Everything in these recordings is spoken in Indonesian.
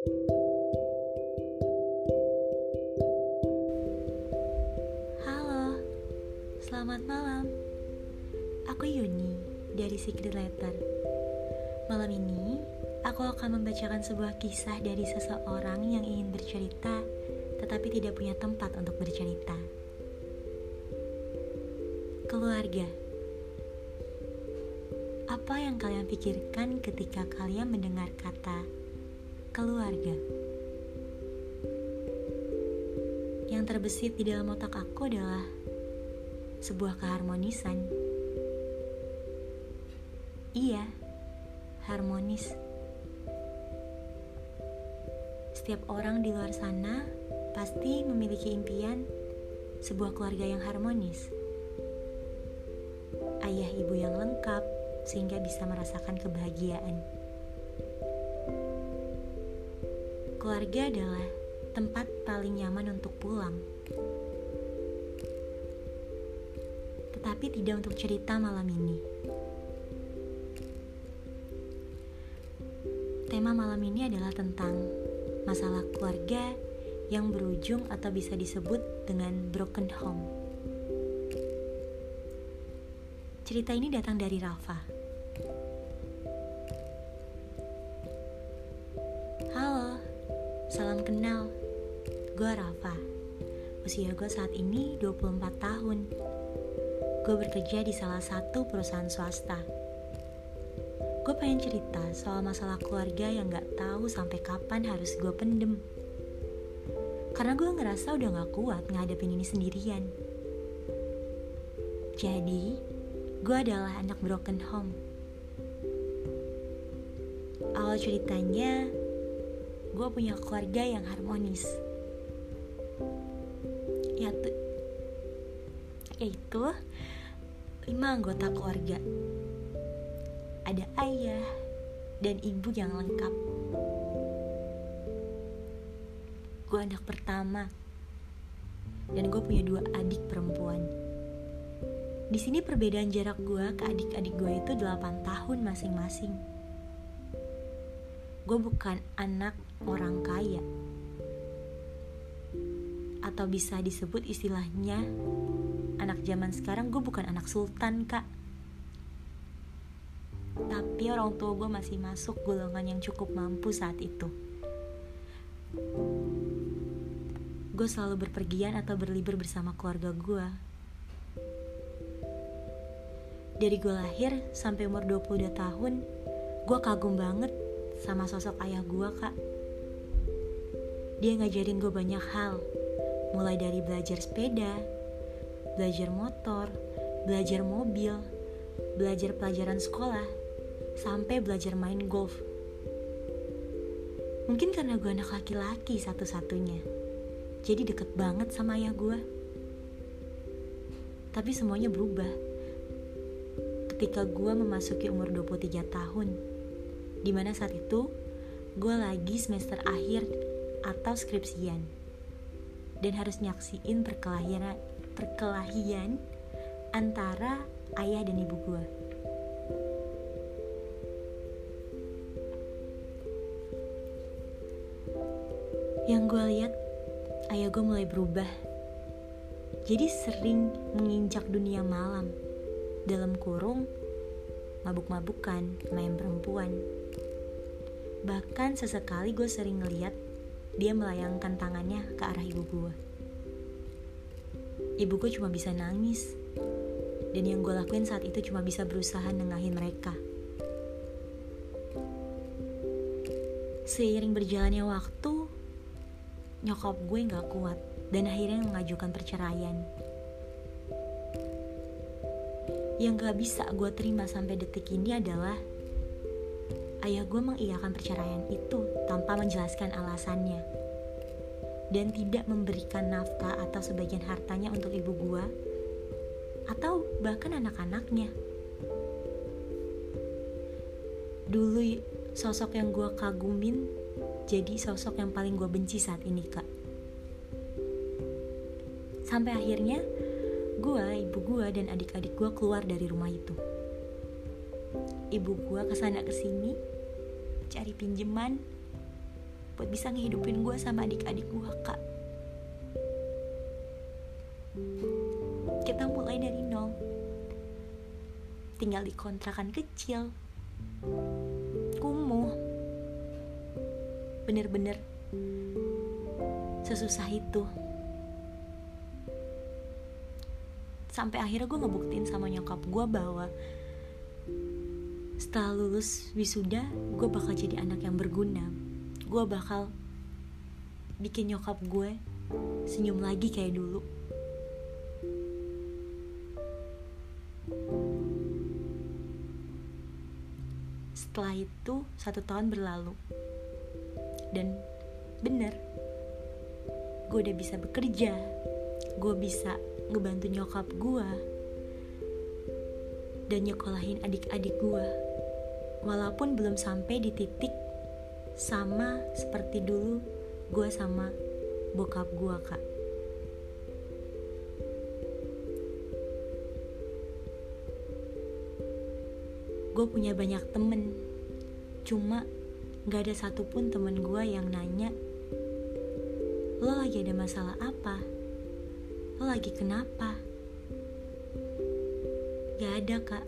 Halo, selamat malam. Aku Yuni dari Secret Letter. Malam ini, aku akan membacakan sebuah kisah dari seseorang yang ingin bercerita, tetapi tidak punya tempat untuk bercerita. Keluarga. Apa yang kalian pikirkan ketika kalian mendengar kata keluarga? Yang terbesit di dalam otak aku adalah sebuah keharmonisan. Iya, harmonis. Setiap orang di luar sana pasti memiliki impian sebuah keluarga yang harmonis. Ayah ibu yang lengkap, sehingga bisa merasakan kebahagiaan. Keluarga adalah tempat paling nyaman untuk pulang, tetapi tidak untuk cerita malam ini. Tema malam ini adalah tentang masalah keluarga yang berujung atau bisa disebut dengan broken home. Cerita ini datang dari Rafa. Gue saat ini 24 tahun. Gue bekerja di salah satu perusahaan swasta. Gue pengen cerita soal masalah keluarga yang gak tahu sampai kapan harus gue pendem. Karena gue ngerasa udah gak kuat ngadepin ini sendirian. Jadi, gue adalah anak broken home. Awal ceritanya, gue punya keluarga yang harmonis yaitu yaitu lima anggota keluarga. Ada ayah dan ibu yang lengkap. Gue anak pertama. Dan gue punya dua adik perempuan. Di sini perbedaan jarak gue ke adik-adik gue itu 8 tahun masing-masing. Gue bukan anak orang kaya atau bisa disebut istilahnya anak zaman sekarang gue bukan anak sultan kak. Tapi orang tua gue masih masuk golongan yang cukup mampu saat itu. Gue selalu berpergian atau berlibur bersama keluarga gue dari gue lahir sampai umur 22 tahun gue kagum banget sama sosok ayah gue kak. Dia ngajarin gue banyak hal mulai dari belajar sepeda belajar motor belajar mobil belajar pelajaran sekolah sampai belajar main golf. Mungkin karena gue anak laki-laki satu-satunya. Jadi deket banget sama ayah gue tapi semuanya berubah. Ketika gue memasuki umur 23 tahun Di mana saat itu gue lagi semester akhir atau skripsian dan harus nyaksiin perkelahian perkelahian antara ayah dan ibu gue. Yang gue lihat ayah gue mulai berubah. Jadi sering menginjak dunia malam dalam kurung mabuk-mabukan main perempuan. Bahkan sesekali gue sering ngeliat dia melayangkan tangannya ke arah ibu gue. Ibu gue cuma bisa nangis. Dan yang gue lakuin saat itu cuma bisa berusaha nengahin mereka. Seiring berjalannya waktu, nyokap gue gak kuat dan akhirnya mengajukan perceraian. Yang gak bisa gue terima sampai detik ini adalah ayah gue mengiyakan perceraian itu tanpa menjelaskan alasannya dan tidak memberikan nafkah atau sebagian hartanya untuk ibu gue atau bahkan anak-anaknya. Dulu sosok yang gue kagumin jadi sosok yang paling gue benci saat ini kak. Sampai akhirnya gue, ibu gue, dan adik-adik gue keluar dari rumah itu ibu gue ke sana ke sini cari pinjaman buat bisa ngehidupin gue sama adik-adik gue kak. Kita mulai dari nol. Tinggal di kontrakan kecil. Kumuh. Bener-bener sesusah itu. Sampai akhirnya gue ngebuktiin sama nyokap gue bahwa setelah lulus wisuda gue bakal jadi anak yang berguna gue bakal bikin nyokap gue senyum lagi kayak dulu. Setelah itu satu tahun berlalu. Dan bener gue udah bisa bekerja. Gue bisa ngebantu nyokap gue dan nyekolahin adik-adik gue walaupun belum sampai di titik sama seperti dulu gue sama bokap gue kak. Gue punya banyak temen cuma gak ada satupun temen gue yang nanya lo lagi ada masalah apa? Lo lagi kenapa? Gak ada kak.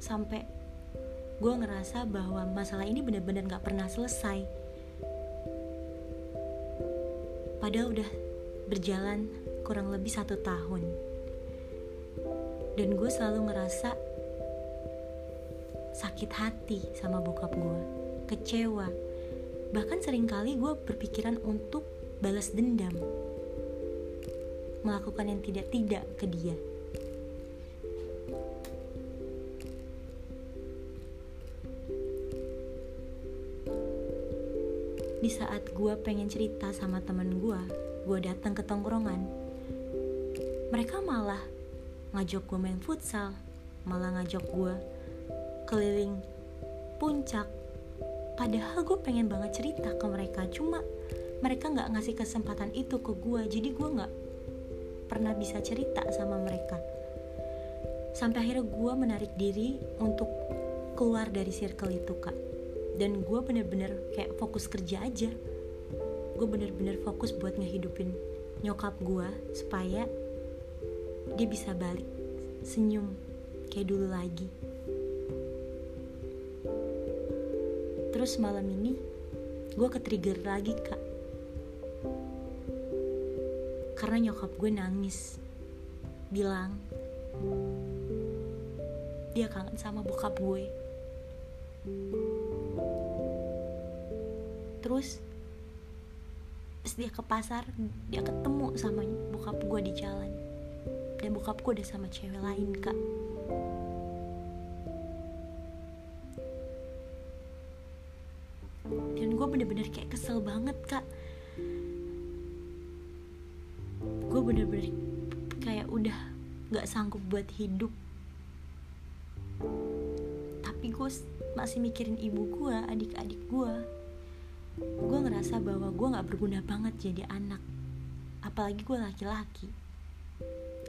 Sampai gue ngerasa bahwa masalah ini benar-benar gak pernah selesai. Padahal udah berjalan kurang lebih satu tahun. Dan gue selalu ngerasa sakit hati sama bokap gue kecewa. Bahkan sering kali gue berpikiran untuk balas dendam. Melakukan yang tidak-tidak ke dia di saat gue pengen cerita sama temen gue gue datang ke tongkrongan. Mereka malah ngajak gue main futsal malah ngajak gue keliling puncak. Padahal gue pengen banget cerita ke mereka cuma mereka nggak ngasih kesempatan itu ke gue jadi gue nggak pernah bisa cerita sama mereka. Sampai akhirnya gue menarik diri untuk keluar dari circle itu kak dan gue bener-bener kayak fokus kerja aja. Gue bener-bener fokus buat ngehidupin nyokap gue supaya dia bisa balik senyum kayak dulu lagi. Terus malam ini gue ke trigger lagi kak. Karena nyokap gue nangis bilang dia kangen sama bokap gue terus pas dia ke pasar dia ketemu sama bokap gue di jalan. Dan bokap gue udah sama cewek lain kak. Dan gue bener-bener kayak kesel banget kak. Gue bener-bener kayak udah gak sanggup buat hidup. Tapi gue masih mikirin ibu gue adik-adik gue gue ngerasa bahwa gue gak berguna banget jadi anak. Apalagi gue laki-laki.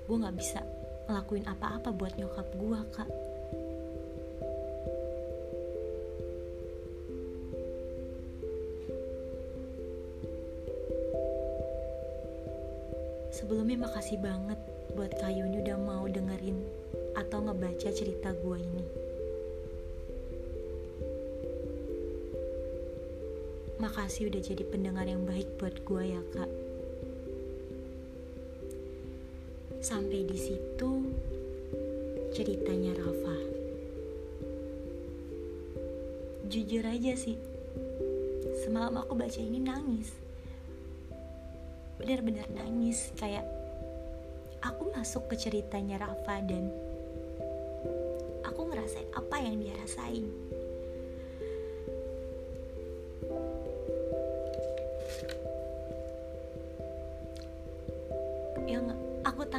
Gue gak bisa ngelakuin apa-apa buat nyokap gue kak. Sebelumnya makasih banget buat Kayuni udah mau dengerin atau ngebaca cerita gue ini. Makasih udah jadi pendengar yang baik buat gue ya kak. Sampai di situ ceritanya Rafa. Jujur aja sih, semalam aku baca ini nangis. Bener-bener nangis kayak aku masuk ke ceritanya Rafa dan aku ngerasain apa yang dia rasain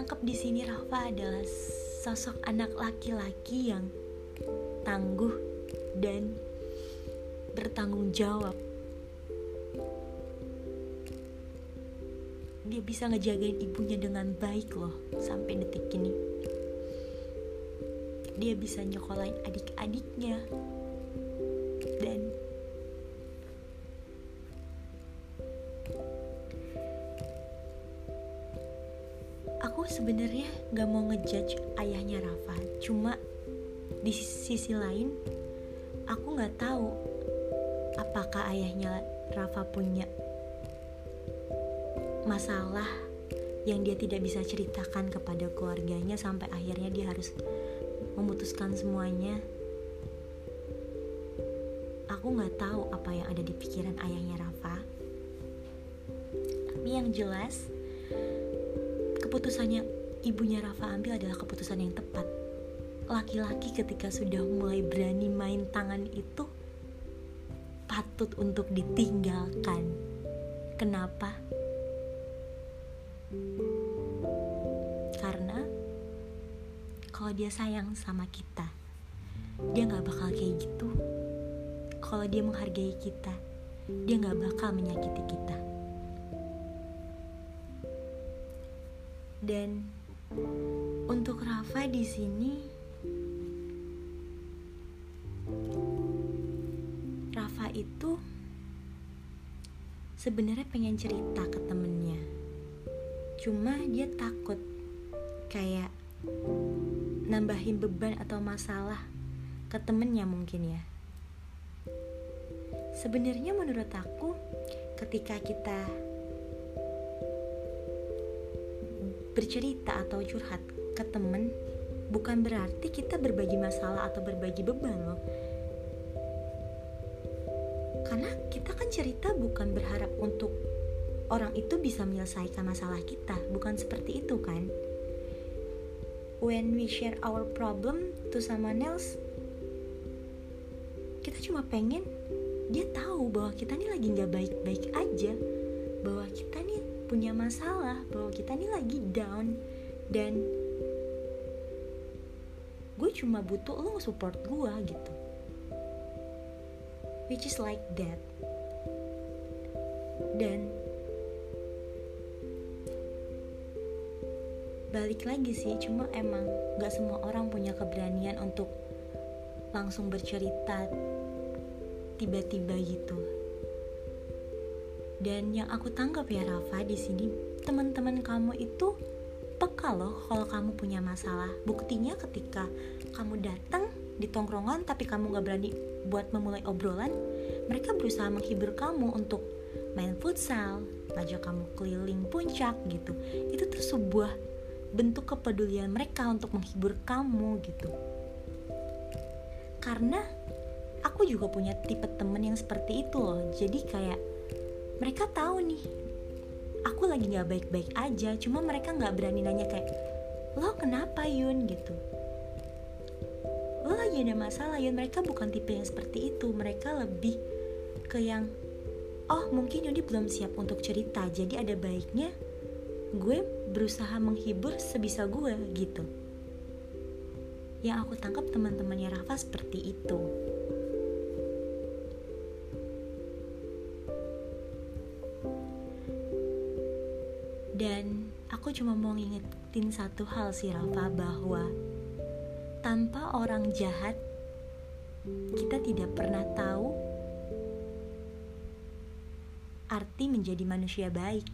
tangkap di sini Rafa adalah sosok anak laki-laki yang tangguh dan bertanggung jawab. Dia bisa ngejagain ibunya dengan baik loh sampai detik ini. Dia bisa nyokolain adik-adiknya sebenarnya gak mau ngejudge ayahnya Rafa. Cuma di sisi lain aku nggak tahu apakah ayahnya Rafa punya masalah yang dia tidak bisa ceritakan kepada keluarganya sampai akhirnya dia harus memutuskan semuanya. Aku nggak tahu apa yang ada di pikiran ayahnya Rafa. Tapi yang jelas keputusannya ibunya Rafa ambil adalah keputusan yang tepat. Laki-laki ketika sudah mulai berani main tangan itu patut untuk ditinggalkan. Kenapa? Karena kalau dia sayang sama kita dia nggak bakal kayak gitu. Kalau dia menghargai kita dia nggak bakal menyakiti kita. Dan untuk Rafa di sini Rafa itu sebenarnya pengen cerita ke temennya. Cuma dia takut kayak nambahin beban atau masalah ke temennya mungkin ya. Sebenarnya menurut aku ketika kita bercerita atau curhat ke temen bukan berarti kita berbagi masalah atau berbagi beban loh karena kita kan cerita bukan berharap untuk orang itu bisa menyelesaikan masalah kita, bukan seperti itu kan? When we share our problem to someone else, kita cuma pengen dia tahu bahwa kita nih lagi nggak baik-baik aja, bahwa kita nih punya masalah, bahwa kita nih lagi down dan gue cuma butuh lo support gue gitu. Which is like that. Dan balik lagi sih cuma emang gak semua orang punya keberanian untuk langsung bercerita tiba-tiba gitu dan yang aku tangkap ya Rafa di sini teman-teman kamu itu peka loh kalau kamu punya masalah. Buktinya ketika kamu datang di tongkrongan tapi kamu gak berani buat memulai obrolan mereka berusaha menghibur kamu untuk main futsal ngajak kamu keliling puncak gitu. Itu tuh sebuah bentuk kepedulian mereka untuk menghibur kamu gitu. Karena aku juga punya tipe temen yang seperti itu loh. Jadi kayak mereka tahu nih. Aku lagi nggak baik-baik aja cuma mereka nggak berani nanya kayak lo kenapa Yun? gitu. Lo lagi ada masalah Yun. Mereka bukan tipe yang seperti itu. Mereka lebih ke yang oh mungkin Yuni belum siap untuk cerita jadi ada baiknya gue berusaha menghibur sebisa gue gitu. Yang aku tangkap teman-temannya Rafa seperti itu cuma mau ngingetin satu hal sih Rafa bahwa tanpa orang jahat kita tidak pernah tahu arti menjadi manusia baik.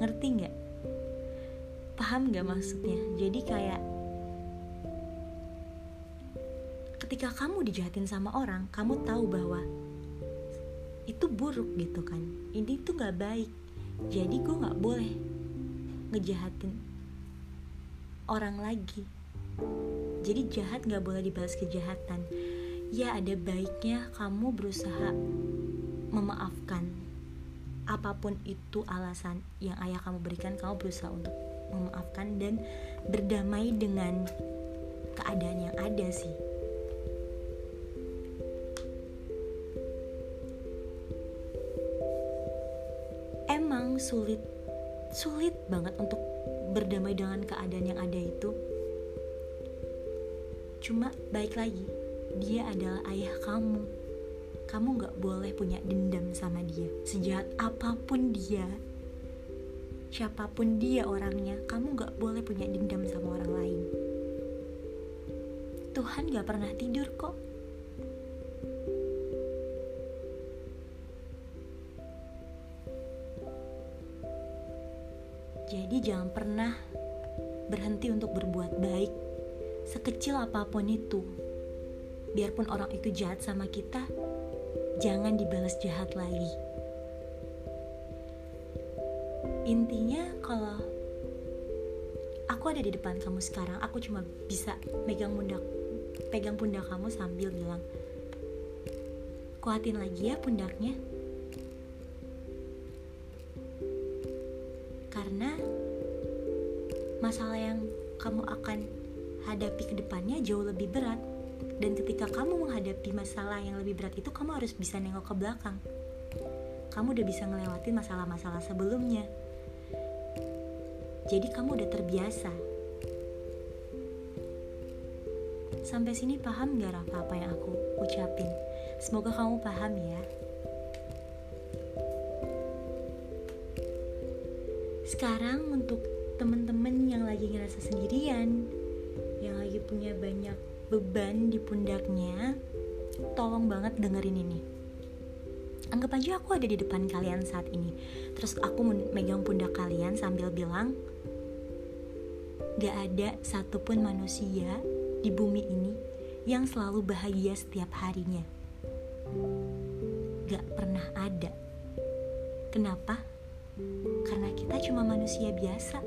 Ngerti nggak? Paham nggak maksudnya? Jadi kayak ketika kamu dijahatin sama orang kamu tahu bahwa itu buruk gitu kan. Ini tuh nggak baik jadi gue nggak boleh ngejahatin orang lagi. Jadi jahat nggak boleh dibalas kejahatan. Ya ada baiknya kamu berusaha memaafkan apa pun itu alasan yang ayah kamu berikan. Kamu berusaha untuk memaafkan dan berdamai dengan keadaan yang ada sih sulit sulit banget untuk berdamai dengan keadaan yang ada itu. Cuma baik lagi dia adalah ayah kamu. Kamu gak boleh punya dendam sama dia. Sejahat apa pun dia siapa pun dia orangnya kamu gak boleh punya dendam sama orang lain. Tuhan gak pernah tidur kok Jadi jangan pernah berhenti untuk berbuat baik sekecil apa pun itu. Biarpun orang itu jahat sama kita, jangan dibalas jahat lagi. Intinya kalau aku ada di depan kamu sekarang, aku cuma bisa megang pundak pegang pundak kamu sambil bilang, "Kuatin lagi ya pundaknya." Karena masalah yang kamu akan hadapi ke depannya jauh lebih berat. Dan ketika kamu menghadapi masalah yang lebih berat itu kamu harus bisa nengok ke belakang. Kamu udah bisa ngelewatin masalah-masalah sebelumnya. Jadi kamu udah terbiasa. Sampai sini paham gak Rafa apa yang aku ucapin? Semoga kamu paham ya sekarang untuk temen-temen yang lagi ngerasa sendirian yang lagi punya banyak beban di pundaknya, tolong banget dengerin ini. Anggap aja aku ada di depan kalian saat ini. Terus aku megang pundak kalian sambil bilang, Gak ada satupun manusia di bumi ini yang selalu bahagia setiap harinya. Gak pernah ada. Kenapa? Karena kita cuma manusia biasa.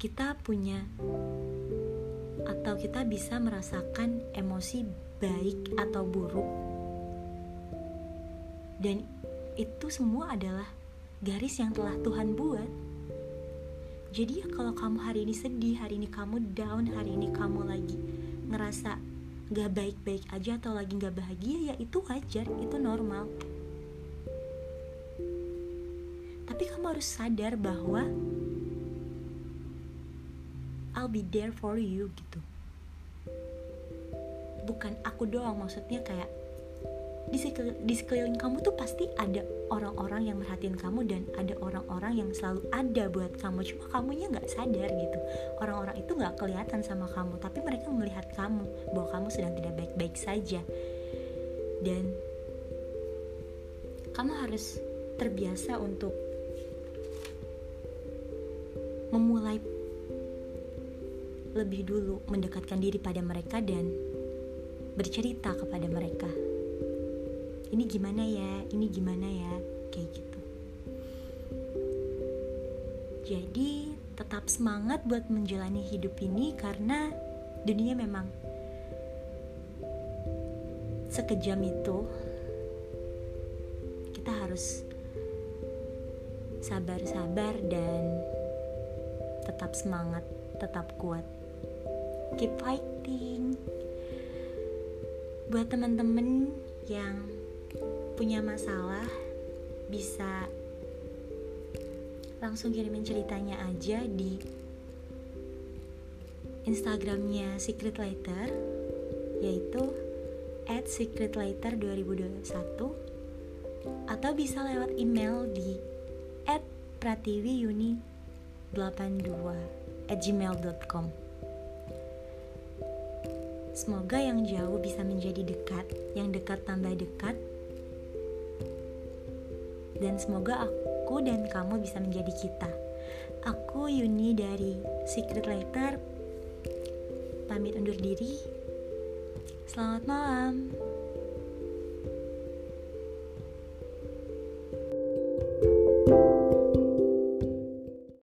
Kita punya atau kita bisa merasakan emosi baik atau buruk. Dan itu semua adalah garis yang telah Tuhan buat. Jadi ya kalau kamu hari ini sedih hari ini kamu down hari ini kamu lagi ngerasa gak baik-baik aja atau lagi gak bahagia ya itu wajar itu normal tapi kamu harus sadar bahwa I'll be there for you gitu. Bukan aku doang maksudnya kayak di, di sekeliling kamu tuh pasti ada orang-orang yang merhatiin kamu dan ada orang-orang yang selalu ada buat kamu. Cuma kamunya nggak sadar gitu. Orang-orang itu nggak kelihatan sama kamu tapi mereka melihat kamu bahwa kamu sedang tidak baik-baik saja. Dan kamu harus terbiasa untuk memulai lebih dulu mendekatkan diri pada mereka dan bercerita kepada mereka. Ini gimana ya? Ini gimana ya? Kayak gitu. Jadi, tetap semangat buat menjalani hidup ini karena dunia memang sekejam itu. Kita harus sabar-sabar dan tetap semangat, tetap kuat. Keep fighting. Buat teman-teman yang punya masalah bisa langsung kirimin ceritanya aja di Instagramnya Secret Letter yaitu at secretletter 2021 atau bisa lewat email di at 82 at gmail.com Semoga yang jauh bisa menjadi dekat, yang dekat tambah dekat, dan semoga aku dan kamu bisa menjadi kita. Aku Yuni dari Secret Letter, pamit undur diri. Selamat malam.